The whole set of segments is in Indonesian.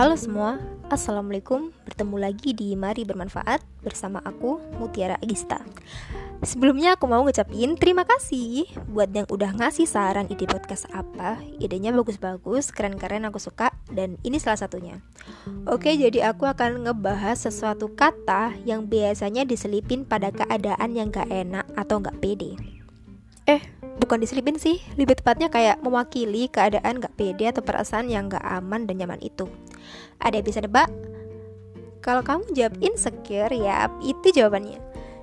Halo semua, Assalamualaikum. Bertemu lagi di Mari Bermanfaat Bersama aku, Mutiara Agista. Sebelumnya aku mau ngucapin terima kasih Buat yang udah ngasih saran ide podcast apa. Idenya bagus-bagus, keren-keren aku suka Dan ini salah satunya. Oke, jadi aku akan ngebahas sesuatu kata Yang biasanya diselipin pada keadaan yang gak enak atau gak pede. Eh, bukan diselipin sih, lebih tepatnya kayak mewakili keadaan gak pede atau perasaan yang gak aman dan nyaman itu. Ada yang bisa nebak? Kalau kamu jawab insecure, ya itu jawabannya.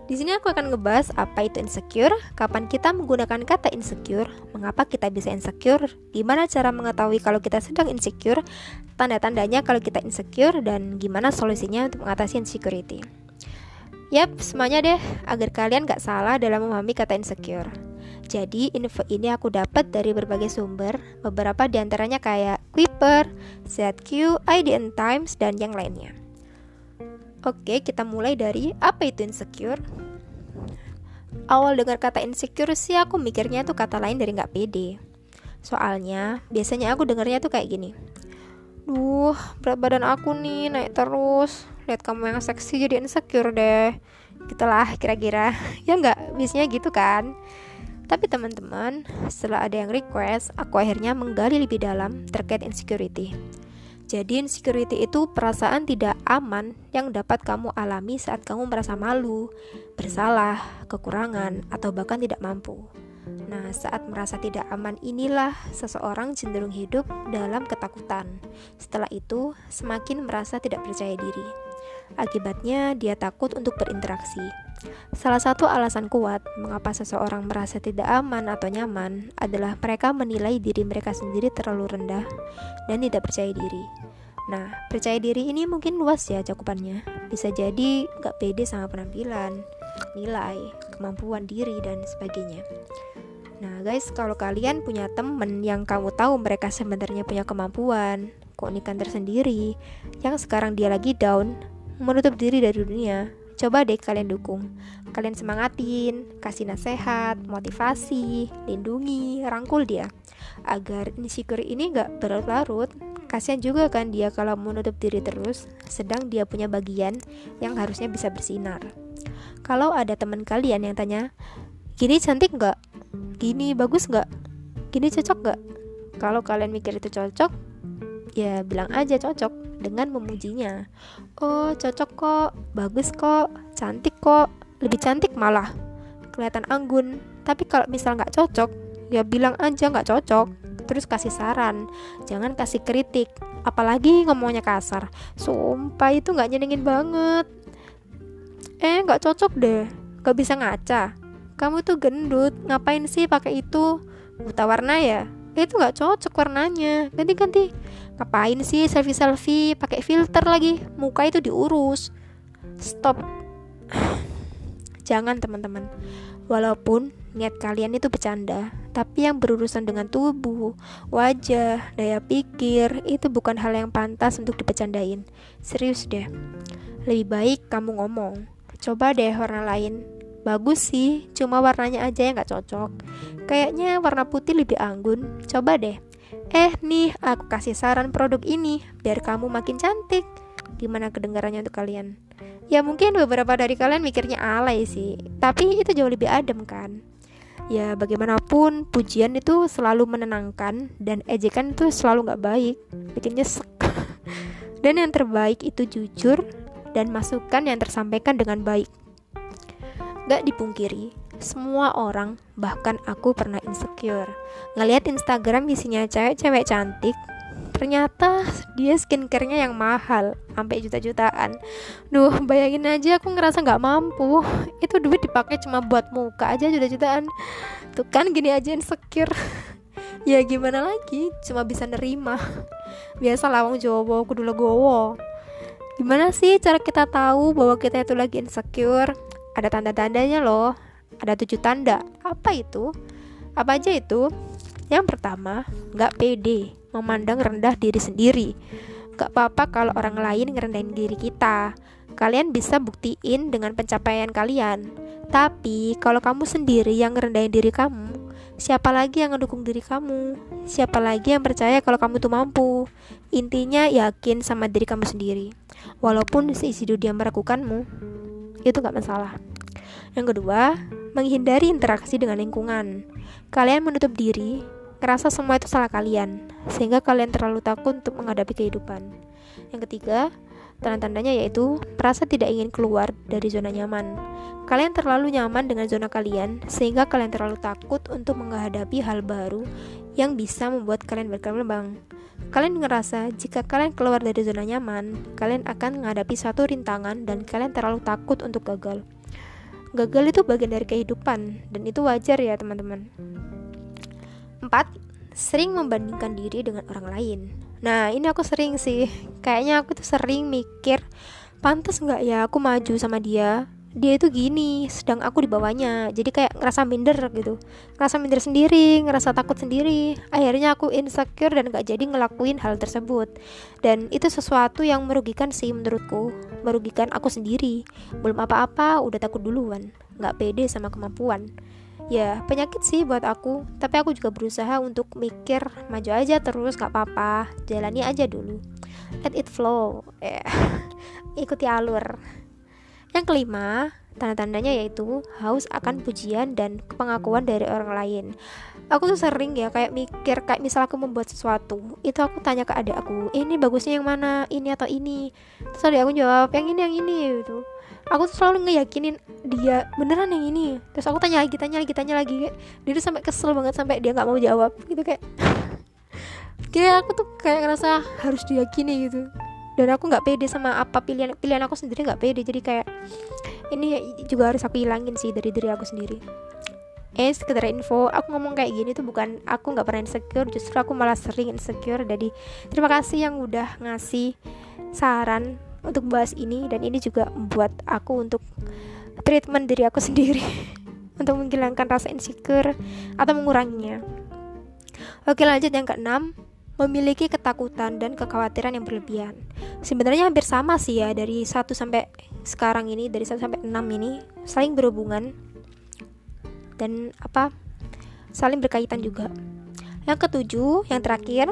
Di sini aku akan ngebahas apa itu insecure, kapan kita menggunakan kata insecure, mengapa kita bisa insecure, gimana cara mengetahui kalau kita sedang insecure, tanda-tandanya kalau kita insecure, dan gimana solusinya untuk mengatasi insecurity. Yap, semuanya deh, agar kalian gak salah dalam memahami kata insecure. Jadi info ini aku dapat dari berbagai sumber, beberapa di antaranya kayak Quipper, ZQ, IDN Times, dan yang lainnya. Oke, kita mulai dari apa itu insecure? Awal dengar kata insecure sih aku mikirnya itu kata lain dari nggak pede. Soalnya biasanya aku dengarnya tuh kayak gini. Duh, berat badan aku nih naik terus. Lihat kamu yang seksi jadi insecure deh. Gitulah kira-kira. Ya nggak, biasanya gitu kan. Tapi teman-teman, setelah ada yang request, aku akhirnya menggali lebih dalam terkait insecurity. Jadi insecurity itu perasaan tidak aman yang dapat kamu alami saat kamu merasa malu, bersalah, kekurangan, atau bahkan tidak mampu. Nah, saat merasa tidak aman inilah seseorang cenderung hidup dalam ketakutan. Setelah itu, semakin merasa tidak percaya diri. Akibatnya, dia takut untuk berinteraksi, Salah satu alasan kuat mengapa seseorang merasa tidak aman atau nyaman adalah mereka menilai diri mereka sendiri terlalu rendah dan tidak percaya diri. Nah, percaya diri ini mungkin luas ya cakupannya. Bisa jadi gak pede sama penampilan, nilai, kemampuan diri, dan sebagainya. Nah guys, kalau kalian punya temen yang kamu tahu mereka sebenarnya punya kemampuan, keunikan tersendiri, yang sekarang dia lagi down, menutup diri dari dunia, Coba deh kalian dukung. Kalian semangatin, kasih nasihat, motivasi, lindungi, rangkul dia. Agar insecure ini gak berlarut-larut. Kasian juga kan dia kalau menutup diri terus, sedang dia punya bagian yang harusnya bisa bersinar. Kalau ada teman kalian yang tanya, gini cantik gak? Gini bagus gak? Gini cocok gak? Kalau kalian mikir itu cocok, ya bilang aja cocok dengan memujinya. Oh, cocok kok, bagus kok, cantik kok, lebih cantik malah. Kelihatan anggun. Tapi kalau misal nggak cocok, ya bilang aja nggak cocok. Terus kasih saran, jangan kasih kritik. Apalagi ngomongnya kasar. Sumpah itu nggak nyenengin banget. Eh, nggak cocok deh. Gak bisa ngaca. Kamu tuh gendut, ngapain sih pakai itu? Buta warna ya? Itu nggak cocok warnanya. Ganti-ganti Ngapain sih selfie-selfie pakai filter lagi? Muka itu diurus. Stop. Jangan teman-teman. Walaupun niat kalian itu bercanda, tapi yang berurusan dengan tubuh, wajah, daya pikir itu bukan hal yang pantas untuk dipecandain. Serius deh. Lebih baik kamu ngomong. Coba deh warna lain. Bagus sih, cuma warnanya aja yang gak cocok. Kayaknya warna putih lebih anggun. Coba deh. Eh nih, aku kasih saran produk ini biar kamu makin cantik. Gimana kedengarannya untuk kalian? Ya mungkin beberapa dari kalian mikirnya alay sih, tapi itu jauh lebih adem kan. Ya bagaimanapun pujian itu selalu menenangkan dan ejekan itu selalu gak baik, bikin nyesek. dan yang terbaik itu jujur dan masukan yang tersampaikan dengan baik. Gak dipungkiri, semua orang, bahkan aku pernah insecure. Ngeliat Instagram isinya cewek-cewek cantik, ternyata dia skincarenya yang mahal, sampai juta-jutaan. Duh, bayangin aja aku ngerasa nggak mampu. Itu duit dipakai cuma buat muka aja juta-jutaan. Tuh kan gini aja insecure. ya gimana lagi, cuma bisa nerima. Biasa lawang Jawa, kudu legowo. Gimana sih cara kita tahu bahwa kita itu lagi insecure? Ada tanda-tandanya loh ada tujuh tanda. Apa itu? Apa aja itu? Yang pertama, nggak pede, memandang rendah diri sendiri. Gak apa-apa kalau orang lain ngerendahin diri kita. Kalian bisa buktiin dengan pencapaian kalian. Tapi kalau kamu sendiri yang ngerendahin diri kamu, Siapa lagi yang ngedukung diri kamu? Siapa lagi yang percaya kalau kamu tuh mampu? Intinya yakin sama diri kamu sendiri. Walaupun seisi dunia meragukanmu, itu gak masalah. Yang kedua, menghindari interaksi dengan lingkungan. Kalian menutup diri, ngerasa semua itu salah kalian, sehingga kalian terlalu takut untuk menghadapi kehidupan. Yang ketiga, Tanda-tandanya yaitu merasa tidak ingin keluar dari zona nyaman. Kalian terlalu nyaman dengan zona kalian, sehingga kalian terlalu takut untuk menghadapi hal baru yang bisa membuat kalian berkembang. Kalian ngerasa jika kalian keluar dari zona nyaman, kalian akan menghadapi satu rintangan dan kalian terlalu takut untuk gagal. Gagal itu bagian dari kehidupan dan itu wajar ya teman-teman. 4. Sering membandingkan diri dengan orang lain. Nah ini aku sering sih Kayaknya aku tuh sering mikir Pantas nggak ya aku maju sama dia dia itu gini, sedang aku di bawahnya. Jadi kayak ngerasa minder gitu. Ngerasa minder sendiri, ngerasa takut sendiri. Akhirnya aku insecure dan gak jadi ngelakuin hal tersebut. Dan itu sesuatu yang merugikan sih menurutku. Merugikan aku sendiri. Belum apa-apa, udah takut duluan. Gak pede sama kemampuan ya penyakit sih buat aku tapi aku juga berusaha untuk mikir maju aja terus gak apa-apa jalani aja dulu let it flow yeah. ikuti alur yang kelima tanda-tandanya yaitu haus akan pujian dan pengakuan dari orang lain. Aku tuh sering ya kayak mikir kayak misal aku membuat sesuatu itu aku tanya ke adik aku ini bagusnya yang mana? Ini atau ini? Terus adik aku jawab yang ini yang ini gitu. Aku tuh selalu ngeyakinin dia beneran yang ini? Terus aku tanya lagi tanya lagi tanya lagi dia tuh sampai kesel banget sampai dia nggak mau jawab gitu kayak. Kayak aku tuh kayak ngerasa harus diyakini gitu dan aku nggak pede sama apa pilihan pilihan aku sendiri nggak pede. Jadi kayak ini juga harus aku hilangin sih dari diri aku sendiri. Eh sekedar info aku ngomong kayak gini tuh bukan aku nggak pernah insecure justru aku malah sering insecure. Jadi terima kasih yang udah ngasih saran untuk membahas ini. Dan ini juga membuat aku untuk treatment diri aku sendiri. Untuk menghilangkan rasa insecure atau menguranginya. Oke lanjut yang keenam memiliki ketakutan dan kekhawatiran yang berlebihan. Sebenarnya hampir sama sih ya dari 1 sampai sekarang ini dari 1 sampai 6 ini saling berhubungan dan apa saling berkaitan juga. Yang ketujuh, yang terakhir,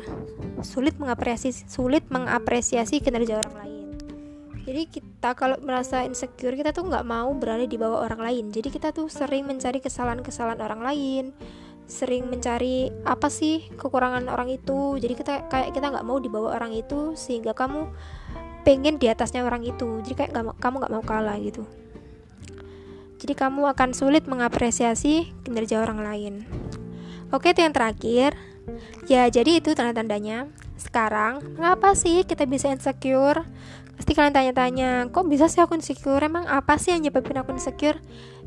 sulit mengapresiasi sulit mengapresiasi kinerja orang lain jadi kita kalau merasa insecure kita tuh nggak mau berada di bawah orang lain jadi kita tuh sering mencari kesalahan-kesalahan orang lain sering mencari apa sih kekurangan orang itu. Jadi kita kayak kita nggak mau di bawah orang itu sehingga kamu pengen di atasnya orang itu. Jadi kayak gak, kamu nggak mau kalah gitu. Jadi kamu akan sulit mengapresiasi kinerja orang lain. Oke itu yang terakhir. Ya jadi itu tanda-tandanya. Sekarang mengapa sih kita bisa insecure? Pasti kalian tanya-tanya, kok bisa sih aku insecure? Emang apa sih yang nyebabin aku insecure?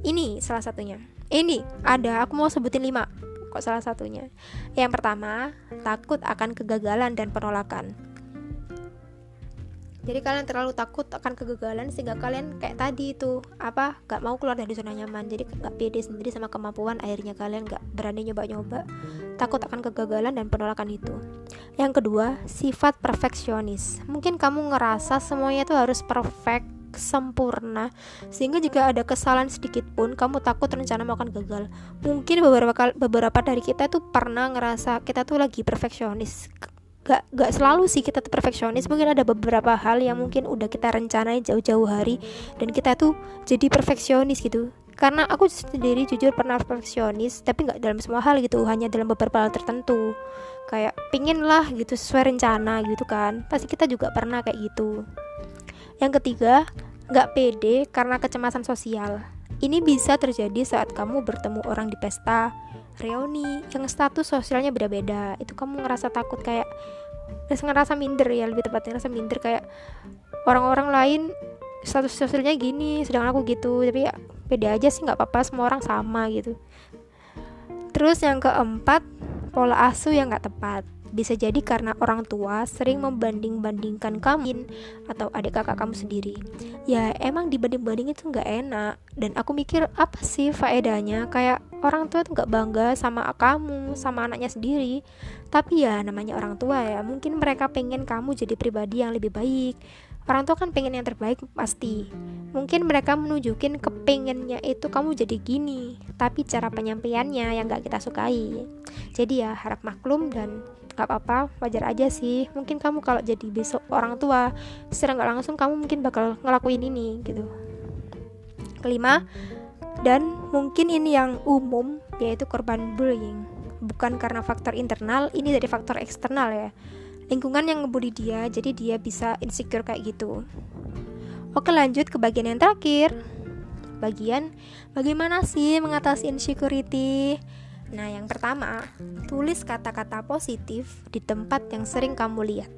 Ini salah satunya. Ini ada, aku mau sebutin 5 Kok salah satunya? Yang pertama, takut akan kegagalan dan penolakan. Jadi kalian terlalu takut akan kegagalan sehingga kalian kayak tadi itu apa gak mau keluar dari zona nyaman. Jadi gak pede sendiri sama kemampuan. Akhirnya kalian gak berani nyoba-nyoba. Takut akan kegagalan dan penolakan itu. Yang kedua, sifat perfeksionis. Mungkin kamu ngerasa semuanya itu harus perfect sempurna. Sehingga jika ada kesalahan sedikit pun kamu takut rencana akan gagal. Mungkin beberapa kali, beberapa dari kita tuh pernah ngerasa kita tuh lagi perfeksionis. Gak gak selalu sih kita tuh perfeksionis. Mungkin ada beberapa hal yang mungkin udah kita rencanai jauh-jauh hari dan kita tuh jadi perfeksionis gitu. Karena aku sendiri jujur pernah perfeksionis tapi nggak dalam semua hal gitu. Hanya dalam beberapa hal tertentu. Kayak pingin lah gitu sesuai rencana gitu kan. Pasti kita juga pernah kayak gitu. Yang ketiga nggak pede karena kecemasan sosial. Ini bisa terjadi saat kamu bertemu orang di pesta reuni yang status sosialnya beda-beda. Itu kamu ngerasa takut kayak ngerasa minder ya lebih tepatnya ngerasa minder kayak orang-orang lain status sosialnya gini sedangkan aku gitu. Tapi ya beda aja sih nggak apa-apa semua orang sama gitu. Terus yang keempat pola asuh yang nggak tepat bisa jadi karena orang tua sering membanding-bandingkan kamu atau adik kakak kamu sendiri. Ya emang dibanding-banding itu nggak enak. Dan aku mikir apa sih faedahnya? Kayak orang tua tuh nggak bangga sama kamu, sama anaknya sendiri. Tapi ya namanya orang tua ya, mungkin mereka pengen kamu jadi pribadi yang lebih baik. orang tua kan pengen yang terbaik pasti mungkin mereka menunjukin kepengennya itu kamu jadi gini tapi cara penyampaiannya yang gak kita sukai jadi ya harap maklum dan gak apa-apa wajar aja sih. Mungkin kamu kalau jadi besok orang tua secara gak langsung kamu mungkin bakal ngelakuin ini gitu. Kelima dan mungkin ini yang umum yaitu korban bullying. Bukan karena faktor internal ini dari faktor eksternal ya. Lingkungan yang ngebully dia jadi dia bisa insecure kayak gitu. Oke lanjut ke bagian yang terakhir. Bagian bagaimana sih mengatasi insecurity Nah, yang pertama, tulis kata-kata positif di tempat yang sering kamu lihat,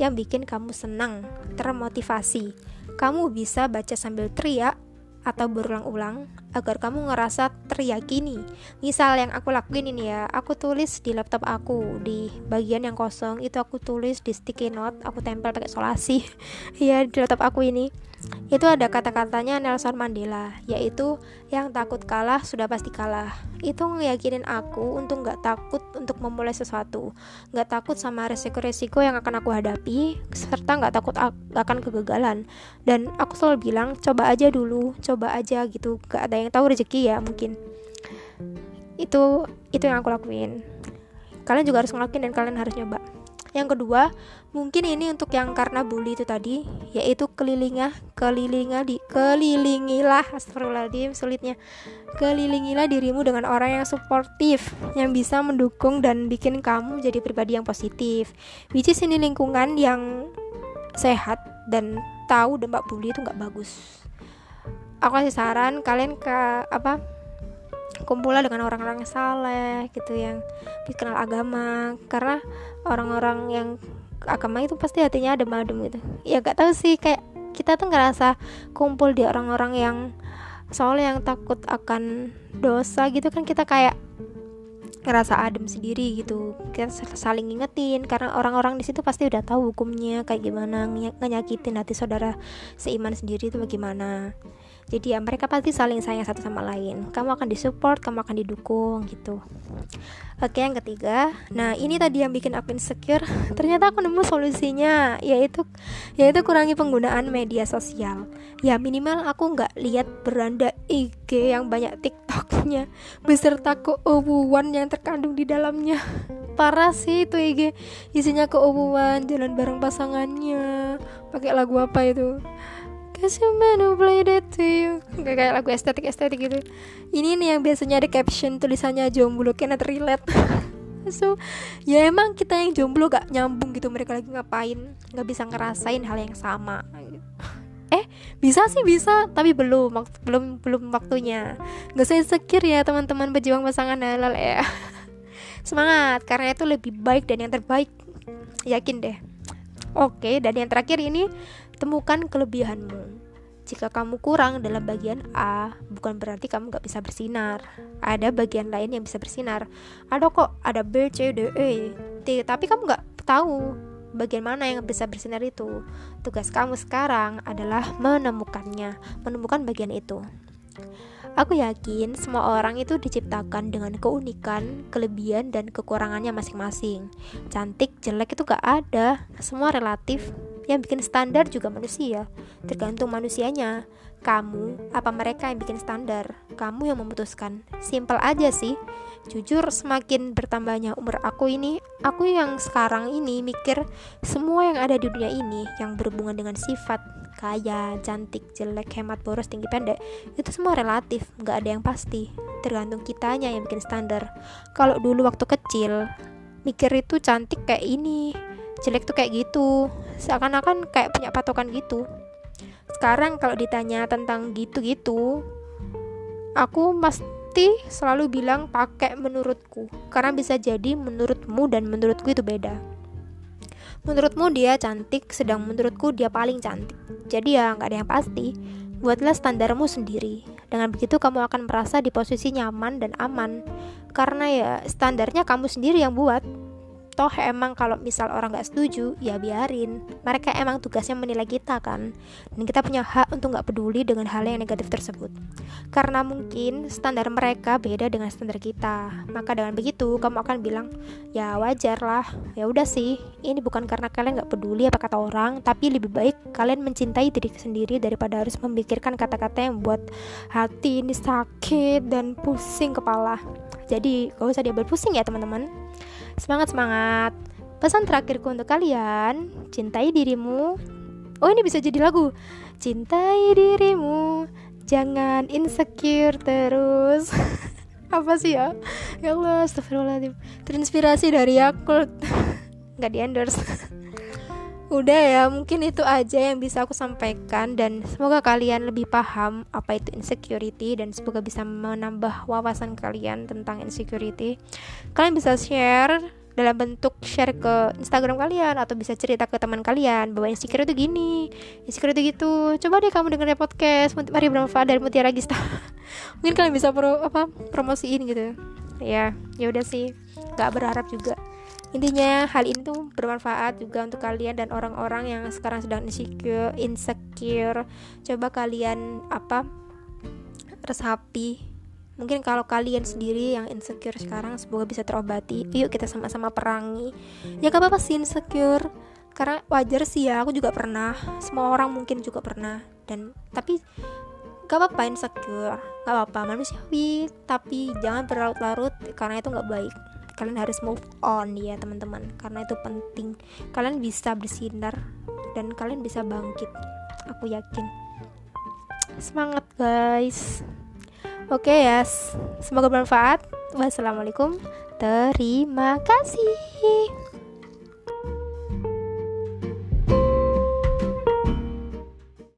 yang bikin kamu senang, termotivasi. Kamu bisa baca sambil teriak atau berulang-ulang agar kamu ngerasa teryakini. Misal yang aku lakuin ini ya, aku tulis di laptop aku di bagian yang kosong itu aku tulis di sticky note, aku tempel pakai solasi ya di laptop aku ini itu ada kata-katanya Nelson Mandela yaitu yang takut kalah sudah pasti kalah. Itu ngeyakinin aku untuk nggak takut untuk memulai sesuatu nggak takut sama resiko-resiko yang akan aku hadapi serta nggak takut akan kegagalan. Dan aku selalu bilang coba aja dulu coba aja gitu gak ada yang tahu rezeki ya mungkin. Itu itu yang aku lakuin. Kalian juga harus ngelakuin dan kalian harus nyoba. Yang kedua, mungkin ini untuk yang karena bully itu tadi, yaitu kelilingah, kelilingah di kelilingilah astagfirullahaladzim sulitnya. Kelilingilah dirimu dengan orang yang suportif, yang bisa mendukung dan bikin kamu jadi pribadi yang positif. Which is ini lingkungan yang sehat dan tahu dampak bully itu nggak bagus. Aku kasih saran kalian ke apa kumpullah dengan orang-orang yang saleh gitu yang dikenal agama karena orang-orang yang agama itu pasti hatinya ada adem gitu. Ya gak tahu sih kayak kita tuh ngerasa kumpul di orang-orang yang soalnya yang takut akan dosa gitu kan kita kayak ngerasa adem sendiri gitu. Kita saling ngingetin karena orang-orang di situ pasti udah tahu hukumnya kayak gimana nyakitin hati saudara seiman sendiri itu bagaimana jadi ya mereka pasti saling sayang satu sama lain. Kamu akan disupport kamu akan didukung gitu. Oke yang ketiga. Nah ini tadi yang bikin aku insecure. Ternyata aku nemu solusinya yaitu yaitu kurangi penggunaan media sosial. Ya minimal aku nggak lihat beranda IG yang banyak tiktoknya beserta keubuan yang terkandung di dalamnya. Parah sih itu IG isinya keubuan jalan bareng pasangannya. Pakai lagu apa itu Cause you man who played it to you. Gak kayak lagu estetik-estetik gitu. Ini nih yang biasanya ada caption tulisannya jomblo cannot relate. So ya emang kita yang jomblo gak nyambung gitu Mereka lagi ngapain Gak bisa ngerasain hal yang sama. Eh bisa sih bisa Tapi belum belum belum waktunya. Gak usah insecure ya teman-teman pejuang pasangan halal ya. Semangat Karena itu lebih baik dan yang terbaik. Yakin deh. Oke, dan yang terakhir ini Temukan kelebihanmu. Jika kamu kurang dalam bagian A, bukan berarti kamu gak bisa bersinar. Ada bagian lain yang bisa bersinar. Ada kok, ada B, C, D, E, T. Tapi kamu gak tahu bagian mana yang bisa bersinar itu. Tugas kamu sekarang adalah menemukannya, menemukan bagian itu. Aku yakin semua orang itu diciptakan dengan keunikan, kelebihan, dan kekurangannya masing-masing. Cantik, jelek itu gak ada, semua relatif yang bikin standar juga manusia. Tergantung manusianya. Kamu apa mereka yang bikin standar? Kamu yang memutuskan. Simple aja sih. Jujur semakin bertambahnya umur aku ini aku yang sekarang ini mikir semua yang ada di dunia ini yang berhubungan dengan sifat kaya, cantik, jelek, hemat, boros, tinggi, pendek itu semua relatif, nggak ada yang pasti. Tergantung kitanya yang bikin standar. Kalau dulu waktu kecil mikir itu cantik kayak ini jelek tuh kayak gitu. Seakan-akan kayak punya patokan gitu. Sekarang kalau ditanya tentang gitu-gitu aku pasti selalu bilang pakai menurutku. Karena bisa jadi menurutmu dan menurutku itu beda. Menurutmu dia cantik sedang menurutku dia paling cantik. Jadi ya nggak ada yang pasti. Buatlah standarmu sendiri. Dengan begitu kamu akan merasa di posisi nyaman dan aman. Karena ya standarnya kamu sendiri yang buat toh emang kalau misal orang nggak setuju ya biarin. Mereka emang tugasnya menilai kita kan? Dan kita punya hak untuk nggak peduli dengan hal yang negatif tersebut. Karena mungkin standar mereka beda dengan standar kita. Maka dengan begitu kamu akan bilang ya wajar lah. Ya udah sih ini bukan karena kalian nggak peduli apa kata orang tapi lebih baik kalian mencintai diri sendiri daripada harus memikirkan kata-kata yang buat hati ini sakit dan pusing kepala. Jadi gak usah diambil pusing ya teman-teman Semangat semangat. Pesan terakhirku untuk kalian, cintai dirimu. Oh, ini bisa jadi lagu. Cintai dirimu, jangan insecure terus. Apa sih ya? Ya Allah, astagfirullahaladzim. Terinspirasi dari Yakult. Nggak di endorse. Udah ya, mungkin itu aja yang bisa aku sampaikan dan semoga kalian lebih paham apa itu insecurity dan semoga bisa menambah wawasan kalian tentang insecurity. Kalian bisa share dalam bentuk share ke Instagram kalian atau bisa cerita ke teman kalian bahwa insecure itu gini, insecure itu gitu. Coba deh kamu dengerin podcast Mari bermanfaat dari Mutiara Gista. Mungkin kalian bisa pro apa promosiin gitu. Ya, ya udah sih. Gak berharap juga intinya hal ini tuh bermanfaat juga untuk kalian dan orang-orang yang sekarang sedang insecure insecure. Coba kalian apa resapi. Mungkin kalau kalian sendiri yang insecure sekarang semoga bisa terobati. Yuk kita sama-sama perangi. Ya gak apa-apa sih insecure. Karena wajar sih ya aku juga pernah. Semua orang mungkin juga pernah. Dan tapi gak apa-apa insecure. Gak apa-apa manusiawi. Tapi jangan berlarut-larut karena itu gak baik kalian harus move on ya teman-teman. Karena itu penting. Kalian bisa bersinar dan kalian bisa bangkit. Aku yakin. Semangat guys. Oke okay, ya yes. semoga bermanfaat. Wassalamualaikum. Terima kasih